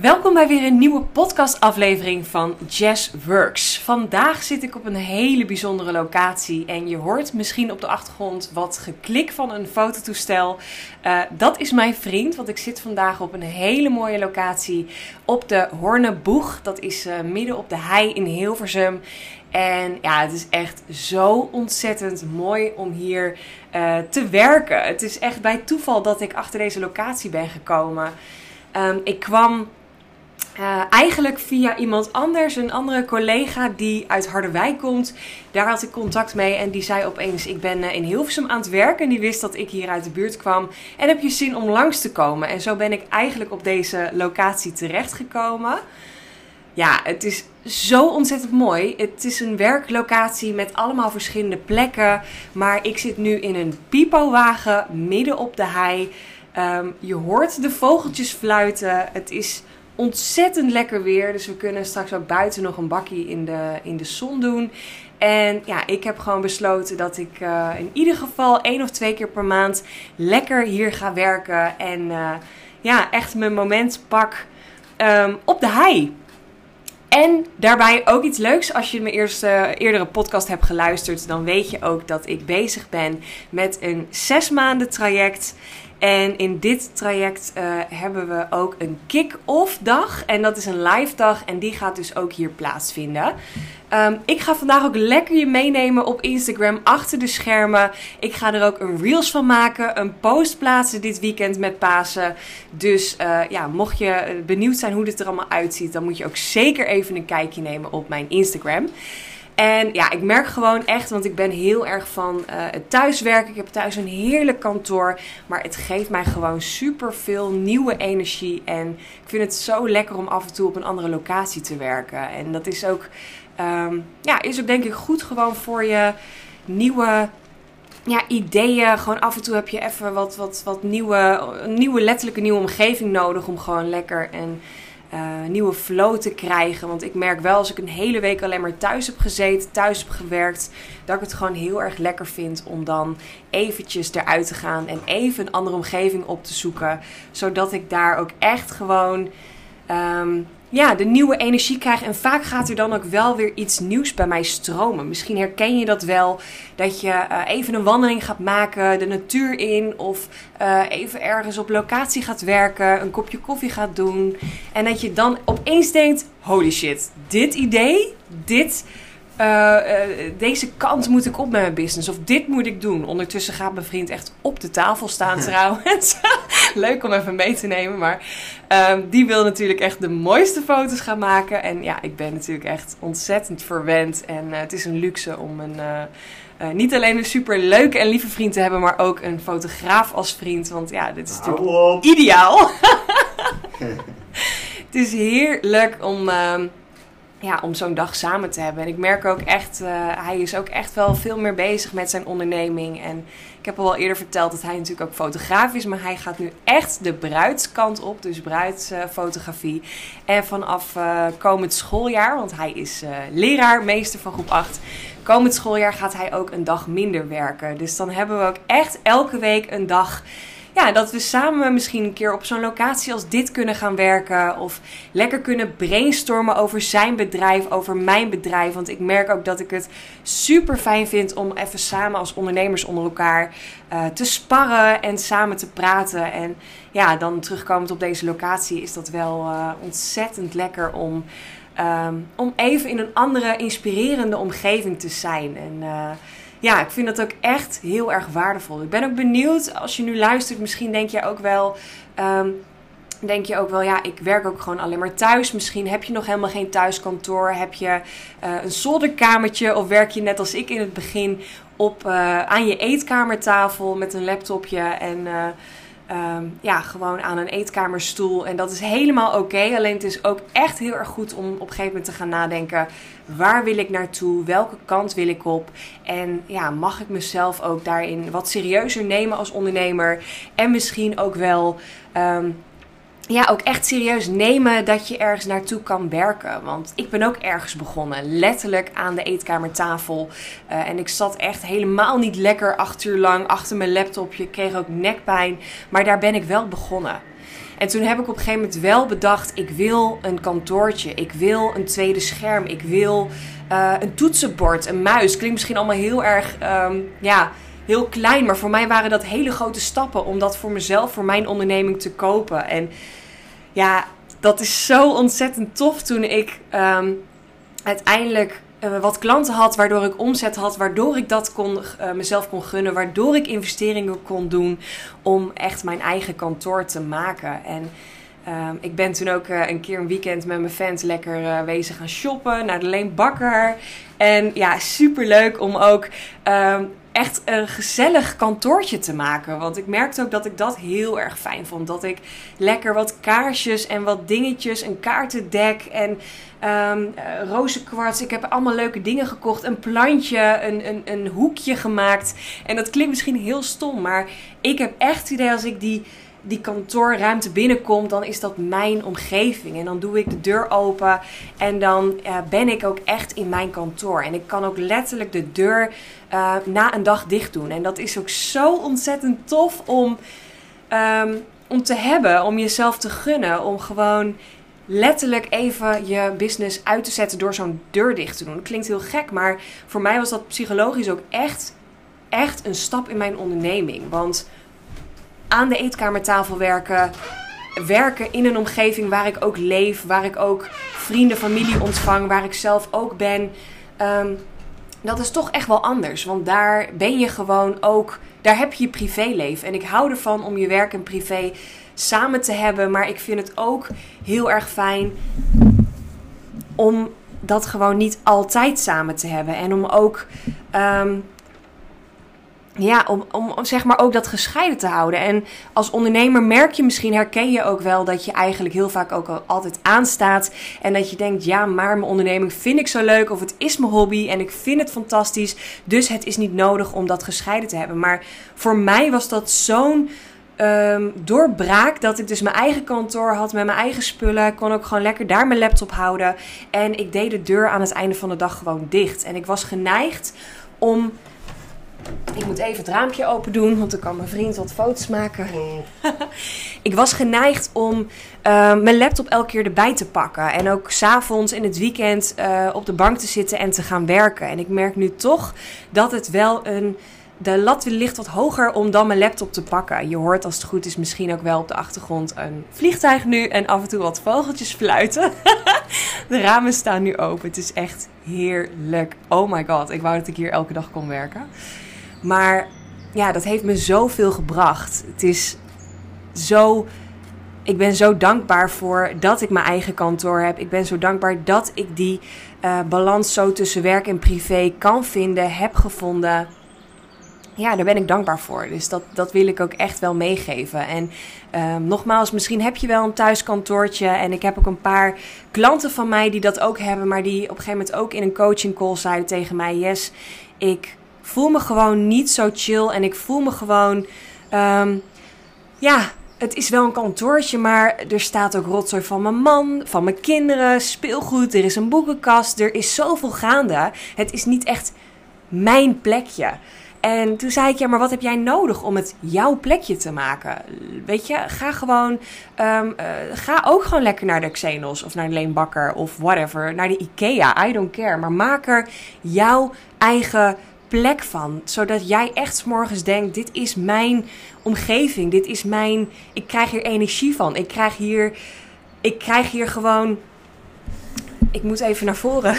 Welkom bij weer een nieuwe podcastaflevering van Jazz Works. Vandaag zit ik op een hele bijzondere locatie en je hoort misschien op de achtergrond wat geklik van een fototoestel. Uh, dat is mijn vriend, want ik zit vandaag op een hele mooie locatie op de Horneboeg. Dat is uh, midden op de hei in Hilversum. En ja, het is echt zo ontzettend mooi om hier uh, te werken. Het is echt bij toeval dat ik achter deze locatie ben gekomen. Um, ik kwam uh, eigenlijk via iemand anders, een andere collega die uit Harderwijk komt. Daar had ik contact mee en die zei opeens: Ik ben uh, in Hilversum aan het werken. En die wist dat ik hier uit de buurt kwam. En heb je zin om langs te komen? En zo ben ik eigenlijk op deze locatie terechtgekomen. Ja, het is zo ontzettend mooi. Het is een werklocatie met allemaal verschillende plekken. Maar ik zit nu in een pipowagen midden op de hei. Um, je hoort de vogeltjes fluiten. Het is ontzettend lekker weer. Dus we kunnen straks ook buiten nog een bakkie in de, in de zon doen. En ja, ik heb gewoon besloten dat ik uh, in ieder geval één of twee keer per maand lekker hier ga werken. En uh, ja, echt mijn moment pak um, op de hei. En daarbij ook iets leuks. Als je mijn eerste, eerdere podcast hebt geluisterd, dan weet je ook dat ik bezig ben met een zes maanden traject. En in dit traject uh, hebben we ook een kick-off dag. En dat is een live dag. En die gaat dus ook hier plaatsvinden. Um, ik ga vandaag ook lekker je meenemen op Instagram achter de schermen. Ik ga er ook een reels van maken. Een post plaatsen dit weekend met Pasen. Dus uh, ja, mocht je benieuwd zijn hoe dit er allemaal uitziet. Dan moet je ook zeker even een kijkje nemen op mijn Instagram. En ja, ik merk gewoon echt, want ik ben heel erg van uh, het thuiswerken. Ik heb thuis een heerlijk kantoor. Maar het geeft mij gewoon super veel nieuwe energie. En ik vind het zo lekker om af en toe op een andere locatie te werken. En dat is ook, um, ja, is ook denk ik goed gewoon voor je nieuwe ja, ideeën. Gewoon af en toe heb je even wat, wat, wat nieuwe, nieuwe, letterlijke nieuwe omgeving nodig om gewoon lekker en uh, nieuwe flow te krijgen. Want ik merk wel als ik een hele week alleen maar thuis heb gezeten, thuis heb gewerkt, dat ik het gewoon heel erg lekker vind om dan eventjes eruit te gaan en even een andere omgeving op te zoeken. Zodat ik daar ook echt gewoon. Um, ja, de nieuwe energie krijg. En vaak gaat er dan ook wel weer iets nieuws bij mij stromen. Misschien herken je dat wel. Dat je uh, even een wandeling gaat maken, de natuur in. Of uh, even ergens op locatie gaat werken, een kopje koffie gaat doen. En dat je dan opeens denkt: holy shit, dit idee, dit uh, uh, deze kant moet ik op met mijn business. Of dit moet ik doen. Ondertussen gaat mijn vriend echt op de tafel staan trouwens. Leuk om even mee te nemen. Maar uh, die wil natuurlijk echt de mooiste foto's gaan maken. En ja, ik ben natuurlijk echt ontzettend verwend. En eh, het is een luxe om een... niet alleen een super leuke en lieve vriend te hebben, maar ook een fotograaf als vriend. Want ja, dit is natuurlijk ideaal. het is heerlijk om ehm, ja, om zo'n dag samen te hebben. En ik merk ook echt, uh, hij is ook echt wel veel meer bezig met zijn onderneming. En ik heb al eerder verteld dat hij natuurlijk ook fotograaf is. Maar hij gaat nu echt de bruidskant op, dus bruidsfotografie. en vanaf uh, komend schooljaar, want hij is uh, leraar, meester van groep 8. Komend schooljaar gaat hij ook een dag minder werken. Dus dan hebben we ook echt elke week een dag ja, dat we samen misschien een keer op zo'n locatie als dit kunnen gaan werken. Of lekker kunnen brainstormen over zijn bedrijf, over mijn bedrijf. Want ik merk ook dat ik het super fijn vind om even samen als ondernemers onder elkaar uh, te sparren en samen te praten. En ja, dan terugkomend op deze locatie is dat wel uh, ontzettend lekker om. Um, om even in een andere inspirerende omgeving te zijn. En uh, ja, ik vind dat ook echt heel erg waardevol. Ik ben ook benieuwd, als je nu luistert, misschien denk je ook wel. Um, denk je ook wel, ja, ik werk ook gewoon alleen maar thuis. Misschien heb je nog helemaal geen thuiskantoor. Heb je uh, een zolderkamertje of werk je net als ik in het begin op, uh, aan je eetkamertafel met een laptopje en uh, um, ja, gewoon aan een eetkamerstoel. En dat is helemaal oké. Alleen het is ook echt heel erg goed om op een gegeven moment te gaan nadenken: waar wil ik naartoe? Welke kant wil ik op? En ja, mag ik mezelf ook daarin wat serieuzer nemen als ondernemer? En misschien ook wel. Um, ja, ook echt serieus nemen dat je ergens naartoe kan werken. Want ik ben ook ergens begonnen. Letterlijk aan de eetkamertafel. Uh, en ik zat echt helemaal niet lekker acht uur lang achter mijn laptopje. Ik kreeg ook nekpijn. Maar daar ben ik wel begonnen. En toen heb ik op een gegeven moment wel bedacht: ik wil een kantoortje, ik wil een tweede scherm, ik wil uh, een toetsenbord, een muis. Klinkt misschien allemaal heel erg, um, ja, heel klein, maar voor mij waren dat hele grote stappen om dat voor mezelf, voor mijn onderneming te kopen. En ja, dat is zo ontzettend tof toen ik um, uiteindelijk uh, wat klanten had, waardoor ik omzet had, waardoor ik dat kon, uh, mezelf kon gunnen, waardoor ik investeringen kon doen om echt mijn eigen kantoor te maken. En um, ik ben toen ook uh, een keer een weekend met mijn fans lekker wezen gaan shoppen naar de Leen Bakker. En ja, super leuk om ook um, echt een gezellig kantoortje te maken. Want ik merkte ook dat ik dat heel erg fijn vond. Dat ik lekker wat kaarsjes en wat dingetjes, een kaartendek en um, rozenkwarts. Ik heb allemaal leuke dingen gekocht. Een plantje, een, een, een hoekje gemaakt. En dat klinkt misschien heel stom, maar ik heb echt het idee als ik die die kantoorruimte binnenkomt, dan is dat mijn omgeving. En dan doe ik de deur open en dan uh, ben ik ook echt in mijn kantoor. En ik kan ook letterlijk de deur uh, na een dag dicht doen. En dat is ook zo ontzettend tof om, um, om te hebben, om jezelf te gunnen, om gewoon letterlijk even je business uit te zetten door zo'n deur dicht te doen. Klinkt heel gek, maar voor mij was dat psychologisch ook echt, echt een stap in mijn onderneming. Want aan de eetkamertafel werken. Werken in een omgeving waar ik ook leef, waar ik ook vrienden, familie ontvang, waar ik zelf ook ben. Um, dat is toch echt wel anders. Want daar ben je gewoon ook, daar heb je je privéleven. En ik hou ervan om je werk en privé samen te hebben. Maar ik vind het ook heel erg fijn om dat gewoon niet altijd samen te hebben. En om ook um, ja, om, om, zeg maar ook dat gescheiden te houden. En als ondernemer merk je misschien, herken je ook wel dat je eigenlijk heel vaak ook al altijd aanstaat. En dat je denkt, ja, maar mijn onderneming vind ik zo leuk. Of het is mijn hobby en ik vind het fantastisch. Dus het is niet nodig om dat gescheiden te hebben. Maar voor mij was dat zo'n um, doorbraak dat ik dus mijn eigen kantoor had met mijn eigen spullen. Kon ook gewoon lekker daar mijn laptop houden. En ik deed de deur aan het einde van de dag gewoon dicht. En ik was geneigd om ik moet even het raampje open doen, want dan kan mijn vriend wat foto's maken. Ik was geneigd om uh, mijn laptop elke keer erbij te pakken. En ook s'avonds in het weekend uh, op de bank te zitten en te gaan werken. En ik merk nu toch dat het wel een. De lat ligt wat hoger om dan mijn laptop te pakken. Je hoort als het goed is misschien ook wel op de achtergrond een vliegtuig nu en af en toe wat vogeltjes fluiten. de ramen staan nu open. Het is echt heerlijk. Oh my god, ik wou dat ik hier elke dag kon werken. Maar ja, dat heeft me zoveel gebracht. Het is zo. Ik ben zo dankbaar voor dat ik mijn eigen kantoor heb. Ik ben zo dankbaar dat ik die uh, balans zo tussen werk en privé kan vinden, heb gevonden. Ja, daar ben ik dankbaar voor. Dus dat, dat wil ik ook echt wel meegeven. En um, nogmaals, misschien heb je wel een thuiskantoortje. En ik heb ook een paar klanten van mij die dat ook hebben. Maar die op een gegeven moment ook in een coaching call zeiden tegen mij: Yes, ik voel me gewoon niet zo chill. En ik voel me gewoon. Um, ja, het is wel een kantoortje, maar er staat ook rotzooi van mijn man, van mijn kinderen, speelgoed. Er is een boekenkast. Er is zoveel gaande. Het is niet echt mijn plekje. En toen zei ik, ja, maar wat heb jij nodig om het jouw plekje te maken? Weet je, ga gewoon, um, uh, ga ook gewoon lekker naar de Xenos of naar de Leenbakker of whatever, naar de Ikea, I don't care. Maar maak er jouw eigen plek van. Zodat jij echt morgens denkt: dit is mijn omgeving. Dit is mijn. Ik krijg hier energie van. Ik krijg hier. Ik krijg hier gewoon. Ik moet even naar voren.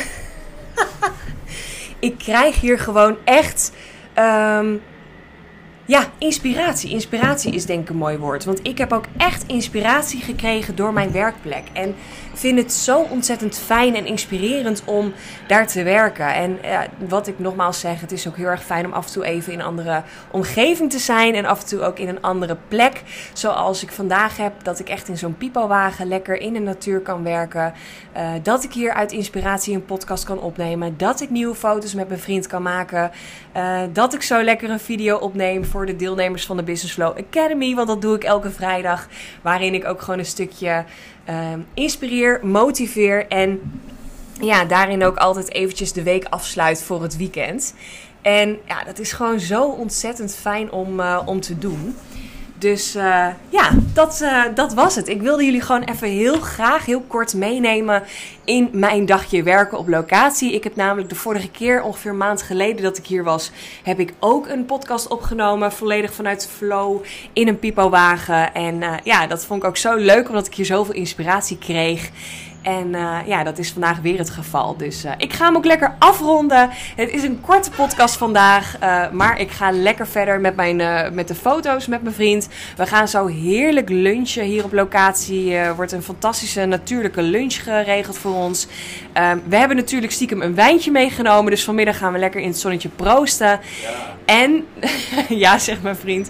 ik krijg hier gewoon echt. Um, ja, inspiratie. Inspiratie is denk ik een mooi woord. Want ik heb ook echt inspiratie gekregen door mijn werkplek. En vind het zo ontzettend fijn en inspirerend om daar te werken. En wat ik nogmaals zeg, het is ook heel erg fijn om af en toe even in een andere omgeving te zijn. En af en toe ook in een andere plek. Zoals ik vandaag heb, dat ik echt in zo'n pipowagen lekker in de natuur kan werken. Uh, dat ik hier uit inspiratie een podcast kan opnemen. Dat ik nieuwe foto's met mijn vriend kan maken. Uh, dat ik zo lekker een video opneem voor de deelnemers van de Business Flow Academy. Want dat doe ik elke vrijdag. Waarin ik ook gewoon een stukje uh, motiveer en ja, daarin ook altijd eventjes de week afsluit voor het weekend. En ja, dat is gewoon zo ontzettend fijn om, uh, om te doen. Dus uh, ja, dat, uh, dat was het. Ik wilde jullie gewoon even heel graag, heel kort meenemen in mijn dagje werken op locatie. Ik heb namelijk de vorige keer, ongeveer een maand geleden dat ik hier was, heb ik ook een podcast opgenomen. Volledig vanuit flow in een pipowagen. En uh, ja, dat vond ik ook zo leuk, omdat ik hier zoveel inspiratie kreeg. En uh, ja, dat is vandaag weer het geval. Dus uh, ik ga hem ook lekker afronden. Het is een korte podcast vandaag. Uh, maar ik ga lekker verder met, mijn, met de foto's met mijn vriend. We gaan zo heerlijk lunchen hier op locatie. Er wordt een fantastische natuurlijke lunch geregeld voor ons. we hebben natuurlijk stiekem een wijntje meegenomen. Dus vanmiddag gaan we lekker in het zonnetje proosten. Ja. En, ja, zegt mijn vriend.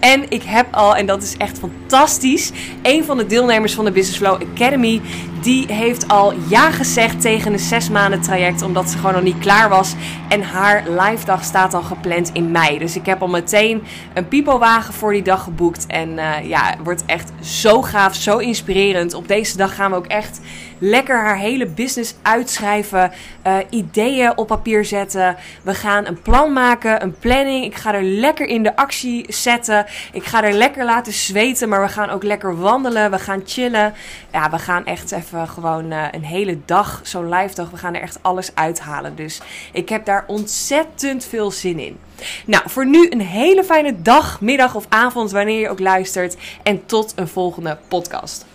En ik heb al, en dat is echt fantastisch, een van de deelnemers van de Business Flow Academy die heeft al ja gezegd tegen een zes maanden traject, omdat ze gewoon nog niet klaar was. En haar live dag staat al gepland in mei. Dus ik heb al meteen een pipowagen voor die dag geboekt. En uh, ja, het wordt echt zo gaaf, zo inspirerend. Op deze dag gaan we ook echt lekker haar hele business uitschrijven, uh, ideeën op papier zetten. We gaan een plan maken, een planning. Ik ga er lekker in de actie zetten. Ik ga er lekker laten zweten, maar we gaan ook lekker wandelen. We gaan chillen. Ja, we gaan echt even gewoon uh, een hele dag, zo'n live dag. We gaan er echt alles uithalen. Dus ik heb daar ontzettend veel zin in. Nou, voor nu een hele fijne dag, middag of avond, wanneer je ook luistert. En tot een volgende podcast.